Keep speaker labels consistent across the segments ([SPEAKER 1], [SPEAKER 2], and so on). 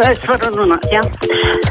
[SPEAKER 1] Es varu runāt, jā.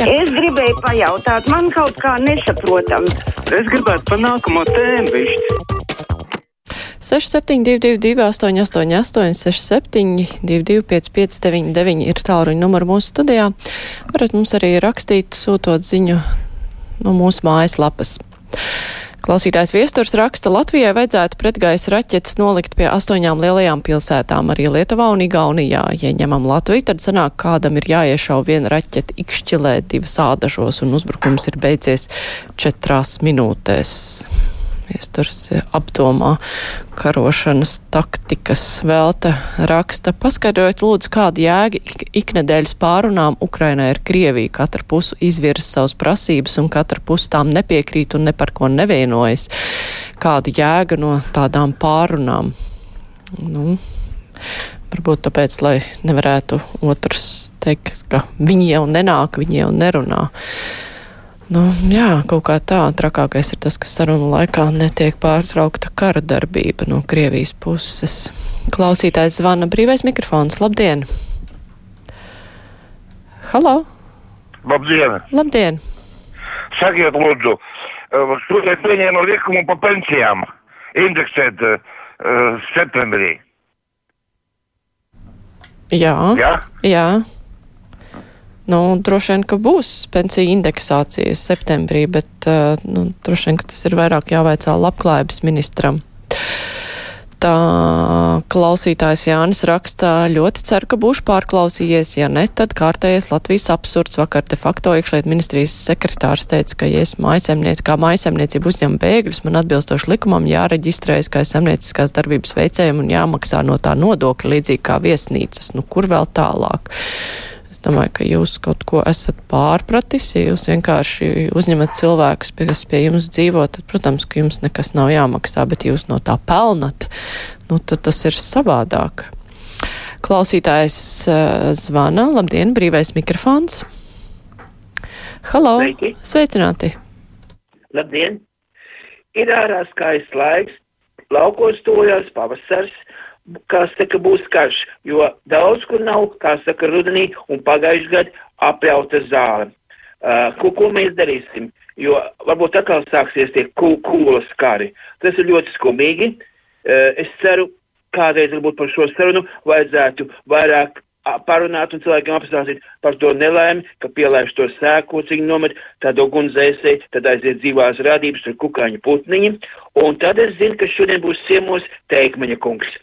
[SPEAKER 1] jā. Es gribēju pajautāt, man kaut kā nesaprotam.
[SPEAKER 2] Es gribētu pa nākamo tēmu višķi.
[SPEAKER 3] 6722, 888, 6722, 559, ir tāluņa numuru mūsu studijā. Varat mums arī rakstīt, sūtot ziņu no mūsu mājaslapas. Klausītājs viesturs raksta, Latvijai vajadzētu pretgaisa raķetes nolikt pie astoņām lielajām pilsētām, arī Lietuvā un Igaunijā. Ja ņemam Latviju, tad sanāk, kādam ir jāiešau viena raķete ikšķilē divas ādažos un uzbrukums ir beidzies četrās minūtēs. Viesturs apdomā karošanas taktikas velta raksta. Paskaidrojiet, lūdzu, kāda jēga iknedēļas pārunām Ukrainai ar Krieviju. Katra puse izvirza savas prasības un katra puse tām nepiekrīt un ne par ko nevienojas. Kāda jēga no tādām pārunām? Nu, varbūt tāpēc, lai nevarētu otrs teikt, ka viņi jau nenāk, viņi jau nerunā. Nu, jā, kaut kā tā trakākais ir tas, ka sarunu laikā netiek pārtraukta kara darbība no Krievijas puses. Klausītājs zvana brīvais mikrofons. Labdien! Halo!
[SPEAKER 4] Labdien!
[SPEAKER 3] Labdien!
[SPEAKER 4] Sakiet, lūdzu, šodien pieņēma likumu par pensijām indeksēt uh, septembrī.
[SPEAKER 3] Jā.
[SPEAKER 4] Jā?
[SPEAKER 3] Jā. Nu, droši vien, ka būs pensiju indeksācijas septembrī, bet uh, nu, droši vien, ka tas ir vairāk jāvaicā labklājības ministram. Tā klausītājs Jānis rakstā ļoti ceru, ka būšu pārklausījies, ja ne, tad kārtējies Latvijas absurds. Vakar de facto iekšliet ministrijas sekretārs teica, ka, ja es mājasemniec, kā mājasemniecība uzņem bēgļus, man atbilstoši likumam jāreģistrējas kā saimnieciskās darbības veicējiem un jāmaksā no tā nodokļa līdzīgi kā viesnīcas. Nu, kur vēl tālāk? Domāju, ka jūs kaut ko esat pārpratis. Ja jūs vienkārši uzņemat cilvēkus, kas pie jums dzīvo, tad, protams, ka jums nekas nav jāmaksā, bet jūs no tā pelnat, nu, tad tas ir savādāk. Klausītājs uh, zvana. Labdien, brīvais mikrofons. Halo!
[SPEAKER 5] Sveiki.
[SPEAKER 3] Sveicināti!
[SPEAKER 5] Labdien! Ir ārā skaists laiks, laukos tojās pavasars, kā saka, būs karš, jo daudz kur nav, kā saka, rudenī un pagājuši gadu apjauta zāle. Uh, ko, ko mēs darīsim? Jo varbūt atkal sāksies tie kūlas kari. Tas ir ļoti skumīgi. Uh, es ceru, kādreiz varbūt par šo sarunu vajadzētu vairāk parunāt un cilvēkiem apstāstīt par to nelaimi, ka pielaiž to sēkociņu nomet, tad ugunzēsēji, tad aiziet dzīvās rādības ar kukaiņu putniņi, un tad es zinu, ka šodien būs ciemos teikmaņa kungs.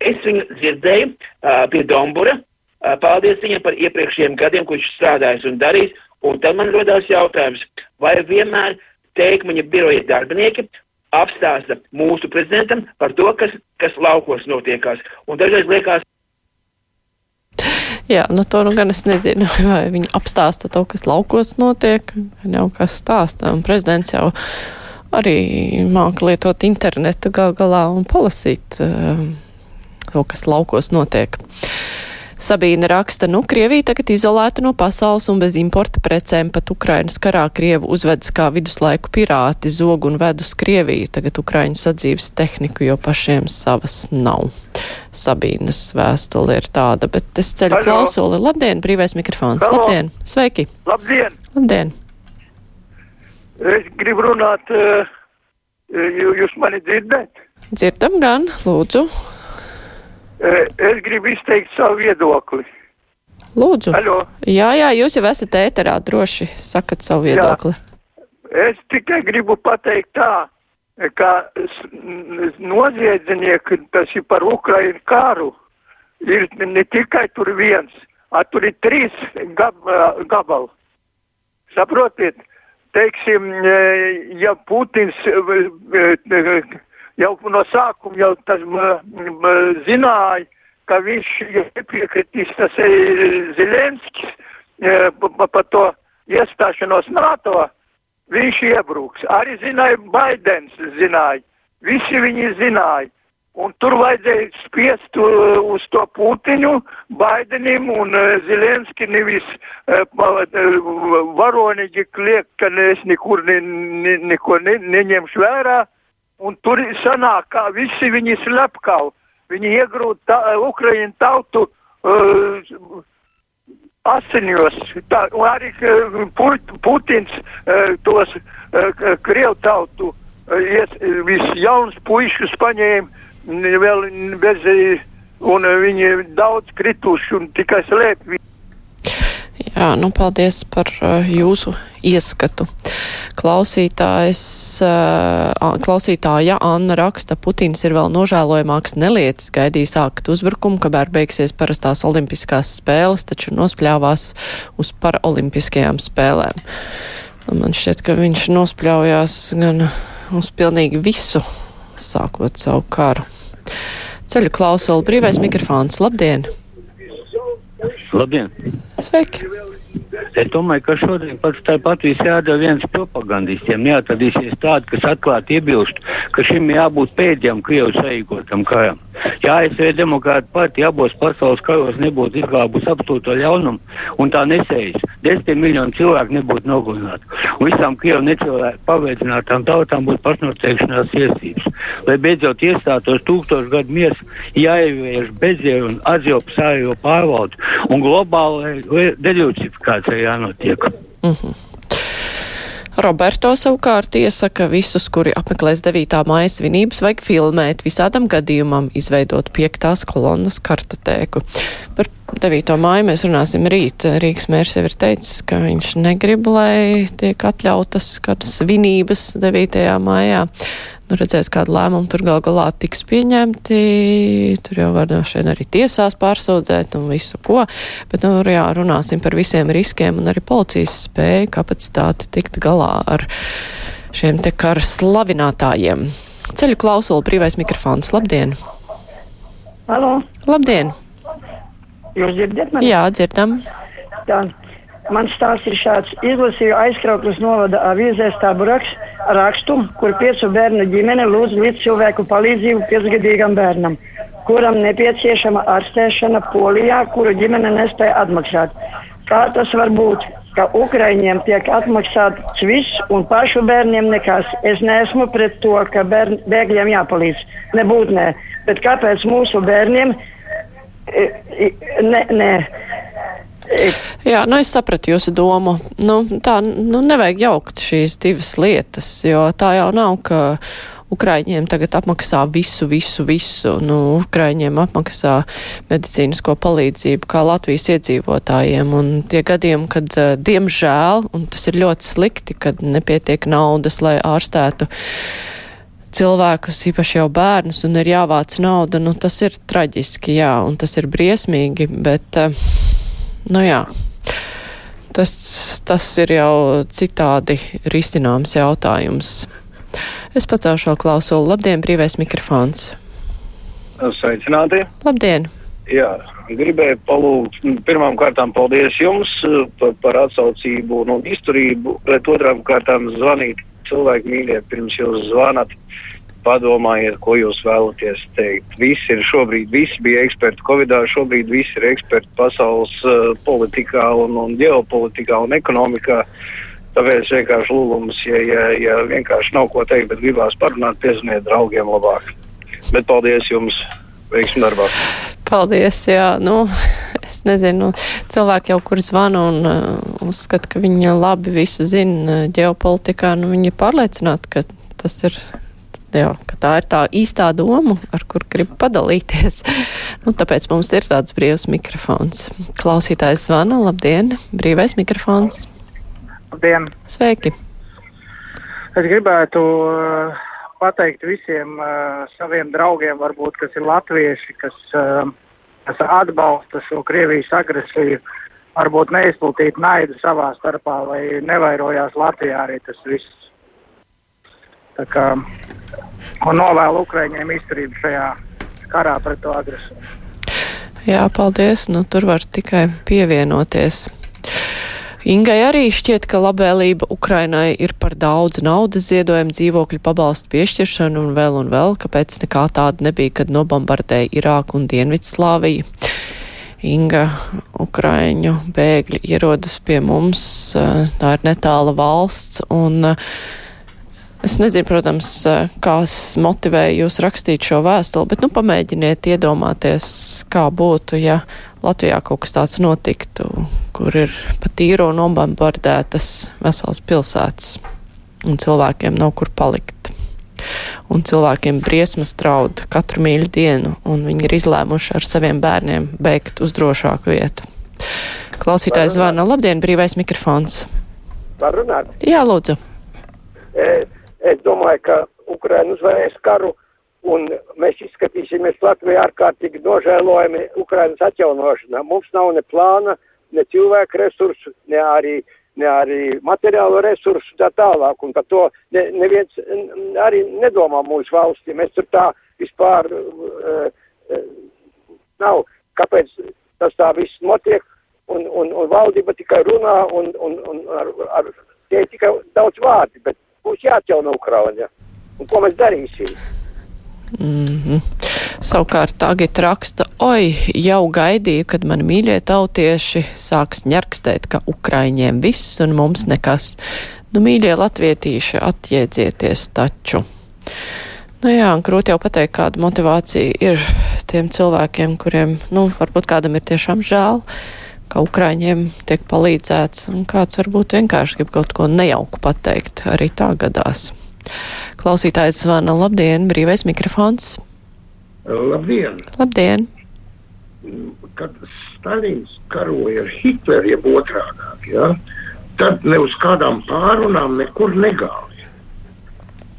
[SPEAKER 5] Es viņu dzirdēju uh, pie Dombura. Uh, paldies viņam par iepriekšējiem gadiem, ko viņš strādājis un darījis. Un tad man rodās jautājums, vai vienmēr teikmaņa biroja darbinieki apstāsta mūsu prezidentam par to, kas, kas laukos notiekās. Un dažreiz liekas.
[SPEAKER 3] Jā, nu to nu gan es nezinu, vai viņi apstāsta to, kas laukos notiek, vai jau kas stāsta. Un prezidents jau arī māca lietot internetu gal galā un palasīt. Uh, to, kas laukos notiek. Sabīna raksta, nu, Krievija tagad izolēta no pasaules un bez importa precēm pat Ukrainas karā Krievu uzvedas kā viduslaiku pirāti, zog un ved uz Krieviju. Tagad Ukraiņu sadzīves tehniku, jo pašiem savas nav. Sabīnas vēstule ir tāda, bet es ceļu
[SPEAKER 4] Halo.
[SPEAKER 3] klausuli. Labdien, brīvais mikrofons.
[SPEAKER 4] Halo.
[SPEAKER 3] Labdien, sveiki.
[SPEAKER 4] Labdien!
[SPEAKER 3] Labdien.
[SPEAKER 4] Es gribu runāt, uh, jūs mani dzirdat?
[SPEAKER 3] Dzirdam gan, lūdzu.
[SPEAKER 4] Uh, es gribu izteikt savu viedokli.
[SPEAKER 3] Lūdzu.
[SPEAKER 4] Halo.
[SPEAKER 3] Jā, jā, jūs jau esat ēterā, droši sakat savu viedokli.
[SPEAKER 4] Es tikai gribu pateikt tā, n- noziedznieki, tas ir par Ukrainu karu, ir ne tikai tur viens, a tur ir trīs gab, gabali. Saprotiet, teiksim, e, ja Putins e, e, jau no sākuma jau tas zināja, ka viņš nepiekritīs tas Zelenskis e, pa- pa- par to iestāšanos NATO, viņš iebruks. Arī zināja Baidens, zināja. Visi viņi zināja. Un tur vajadzēja spiest uh, uz to Putiņu, Baidenim un uh, Zelenski nevis uh, varonīgi kliek, ka es nekur ne, ne, neko ne, neņemšu vērā. Un tur sanāk, kā visi viņi slepkau. Viņi iegrūt ta, Ukraiņu tautu uh, asiņos. Tā, arī uh, Put, Putins uh, tos uh, Krievu tautu ies, viss jauns puišus paņēma vēl bez, un viņi daudz krituši un tikai slēp.
[SPEAKER 3] Jā, nu paldies par uh, jūsu ieskatu. Klausītājs, uh, klausītāja Anna raksta, Putins ir vēl nožēlojamāks nelietis, gaidīja sākt uzbrukumu, kamēr beigsies parastās olimpiskās spēles, taču nospļāvās uz paraolimpiskajām spēlēm. Un man šķiet, ka viņš nospļaujās gan uz pilnīgi visu, sākot savu karu. Ceļu klausuli, brīvais mikrofons, labdien!
[SPEAKER 6] Labdien!
[SPEAKER 3] Sveiki!
[SPEAKER 6] Es domāju, ka šodien pats tāpat viss jādara viens propagandistiem. Neatradīsies tādi, kas atklāti iebilst, ka šim jābūt pēdējam Krievu saīkotam karam. Ja ASV demokrāta partija abos pasaules karos nebūtu izglābus absolūto ļaunumu un tā nesējas, desmitiem miljonu cilvēku nebūtu nogalināti. Un visām Krievu necilvēku paveicinātām tautām būtu pašnoteikšanās tiesības. Lai beidzot iestātos tūkstošu gadu miers, jāievieš bezjēru un atzilpu sājo pārvaldu un globālai deļucifikācijai jānotiek.
[SPEAKER 3] Mm -hmm. Roberto savukārt iesaka visus, kuri apmeklēs 9. māja svinības, vajag filmēt visādam gadījumam, izveidot piektās kolonnas kartotēku. Par 9. māju mēs runāsim rīt. Rīgas mērs jau ir teicis, ka viņš negrib, lai tiek atļautas kādas svinības 9. mājā. Nu, redzēs, kādu lēmumu tur gal galā tiks pieņemti. Tur jau var šeit arī tiesās pārsūdzēt un visu ko. Bet, nu, jā, runāsim par visiem riskiem un arī policijas spēju kapacitāti tikt galā ar šiem te kara slavinātājiem. Ceļu klausulu brīvais mikrofons. Labdien!
[SPEAKER 1] Halo,
[SPEAKER 3] Labdien!
[SPEAKER 1] jūs dzirdat mani?
[SPEAKER 3] Jā, dzirdam.
[SPEAKER 1] Tā. Mans stāsts ir šāds. Izlasīju aizkrauklas novada avīzē stābu rakstu, rakstu, kur piecu bērnu ģimene lūdz līdz cilvēku palīdzību piecgadīgam bērnam, kuram nepieciešama ārstēšana Polijā, kuru ģimene nespēja atmaksāt. Kā tas var būt, ka Ukraiņiem tiek atmaksāts viss un pašu bērniem nekas? Es neesmu pret to, ka bērn, bēgļiem jāpalīdz. Nebūt nē. Bet kāpēc mūsu bērniem? e, Ne, ne.
[SPEAKER 3] Jā, nu es sapratu jūsu domu. Nu, tā, nu nevajag jaukt šīs divas lietas, jo tā jau nav, ka Ukraiņiem tagad apmaksā visu, visu, visu. Nu, Ukraiņiem apmaksā medicīnisko palīdzību kā Latvijas iedzīvotājiem. Un tie gadījumi, kad, eh, diemžēl, un tas ir ļoti slikti, kad nepietiek naudas, lai ārstētu cilvēkus, īpaši jau bērnus, un ir jāvāc nauda, nu tas ir traģiski, jā, un tas ir briesmīgi, bet, eh, nu jā. Tas, tas ir jau citādi risināms jautājums. Es pacaušu šo klausulu. Labdien, brīvais mikrofons.
[SPEAKER 2] Sveicināti!
[SPEAKER 3] Labdien!
[SPEAKER 2] Jā, gribēju palūgt, pirmām kārtām paldies jums eh, par, par atsaucību un izturību, bet otrām kārtām zvanīt cilvēku mīļie, pirms jūs zvanat, padomājiet, ko jūs vēlaties teikt. Visi ir šobrīd, visi bija eksperti Covidā, šobrīd visi ir eksperti pasaules uh, politikā un, un ģeopolitikā un ekonomikā. Tāpēc vienkārši lūgums, ja, ja, ja vienkārši nav ko teikt, bet gribās parunāt, piezvaniet draugiem labāk. Bet paldies jums! Veiksmi darbā!
[SPEAKER 3] Paldies, jā, nu, es nezinu, cilvēki jau, kur zvana un uh, uzskata, ka viņi labi visu zina uh, ģeopolitikā, nu, viņi ir pārliecināti, ka tas ir, ka tā ir tā īstā doma, ar kur grib padalīties. nu, tāpēc mums ir tāds brīvs mikrofons. Klausītājs zvana, labdien, brīvais mikrofons.
[SPEAKER 7] Labdien!
[SPEAKER 3] Sveiki!
[SPEAKER 7] Es gribētu uh, pateikt visiem uh, saviem draugiem, varbūt, kas ir latvieši, kas, uh, kas atbalsta šo Krievijas agresiju, varbūt neizplatīt naidu savā starpā, lai nevairojās Latvijā arī tas viss. Kā, un novēlu Ukraiņiem izturību šajā karā pret to agresiju.
[SPEAKER 3] Jā, paldies, nu tur var tikai pievienoties. Ingai arī šķiet, ka labvēlība Ukrainai ir par daudz naudas ziedojumu, dzīvokļu pabalstu piešķiršanu un vēl un vēl, kāpēc nekā tāda nebija, kad nobombardēja Irāku un Dienvidslāviju. Inga, Ukraiņu bēgļi ierodas pie mums, tā ir netāla valsts, un es nezinu, protams, kas motivēja jūs rakstīt šo vēstuli, bet nu pamēģiniet iedomāties, kā būtu, ja Latvijā kaut kas tāds notiktu, kur ir pa tīro nobombardētas vesels pilsētas un cilvēkiem nav kur palikt. Un cilvēkiem briesmas draud katru mīļu dienu, un viņi ir izlēmuši ar saviem bērniem bēgt uz drošāku vietu. Klausītājs zvana. Labdien, brīvais mikrofons.
[SPEAKER 8] Var runāt?
[SPEAKER 3] Jā, lūdzu.
[SPEAKER 8] Es, es domāju, ka Ukraina uzvarēs karu, un mēs izskatīsimies Latvijā ārkārtīgi nožēlojami Ukrainas atjaunošanā. Mums nav ne plāna, ne cilvēku resursu, ne arī, ne arī materiālo resursu tā tālāk, un par to ne, neviens arī nedomā mūsu valstī. Mēs tur tā vispār uh, uh, nav, kāpēc tas tā viss notiek, un, un, un valdība tikai runā, un, un, un ar, ar, tie tikai daudz vārdi, bet būs jāatjauno Ukraina. Un ko mēs darīsim?
[SPEAKER 3] Mm -hmm. Savukārt Agita raksta, oi, jau gaidīju, kad mani mīļie tautieši sāks ņerkstēt, ka Ukraiņiem viss un mums nekas. Nu, mīļie latvietīši, atjēdzieties taču. Nu jā, grūti jau pateikt, kāda motivācija ir tiem cilvēkiem, kuriem, nu, varbūt kādam ir tiešām žēl, ka Ukraiņiem tiek palīdzēts, un kāds varbūt vienkārši grib kaut ko nejauku pateikt. Arī tā gadās. Klausītājs zvana labdien, brīvais mikrofons.
[SPEAKER 9] Labdien!
[SPEAKER 3] Labdien!
[SPEAKER 9] Kad Stalins karoja ar Hitleru, jeb otrādāk, ja, tad ne uz kādām pārunām nekur negāja.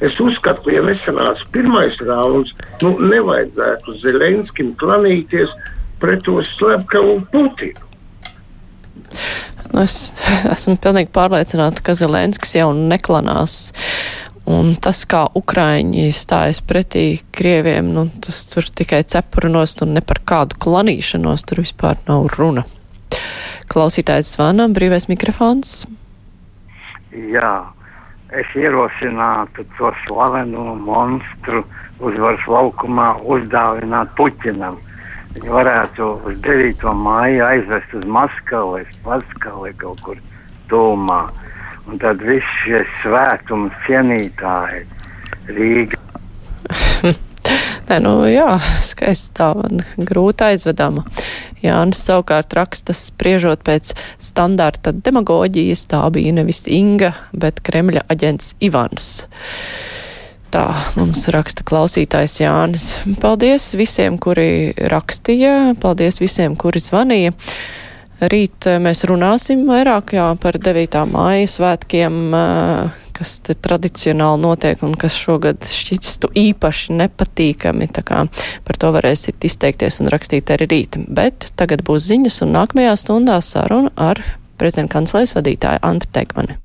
[SPEAKER 9] Es uzskatu, ka, ja nesanāca pirmais rauns, nu, nevajadzētu Zelenskim klanīties pret to slepkavu Putinu.
[SPEAKER 3] Es esmu pilnīgi pārliecināta, ka Zelenskis jau neklanās. Un tas, kā Ukraiņi stājas pretī Krieviem, nu, tas tur tikai cepurinos un ne par kādu klanīšanos tur vispār nav runa. Klausītājs zvana, brīvais mikrofons.
[SPEAKER 10] Jā, es ierosinātu to slaveno monstru uzvaras laukumā uzdāvināt Puķinam. Viņi varētu uz 9. māju aizvest uz Maskavu vai Paskavu vai kaut kur tūmā. Un tad viss šie svētums cienītāji Rīga.
[SPEAKER 3] Nē, nu jā, skaisti tā man grūti aizvedama. Jānis savukārt raksta, spriežot pēc standarta demagoģijas, tā bija nevis Inga, bet Kremļa aģents Ivans. Tā mums raksta klausītājs Jānis. Paldies visiem, kuri rakstīja, paldies visiem, kuri zvanīja. Rīt eh, mēs runāsim vairāk jā, par 9. māja svētkiem, eh, kas te tradicionāli notiek un kas šogad šķistu īpaši nepatīkami. Tā kā par to varēsit izteikties un rakstīt arī rīt. Bet tagad būs ziņas un nākamajā stundā saruna ar prezidenta kanclēs vadītāju Antru Tegmani.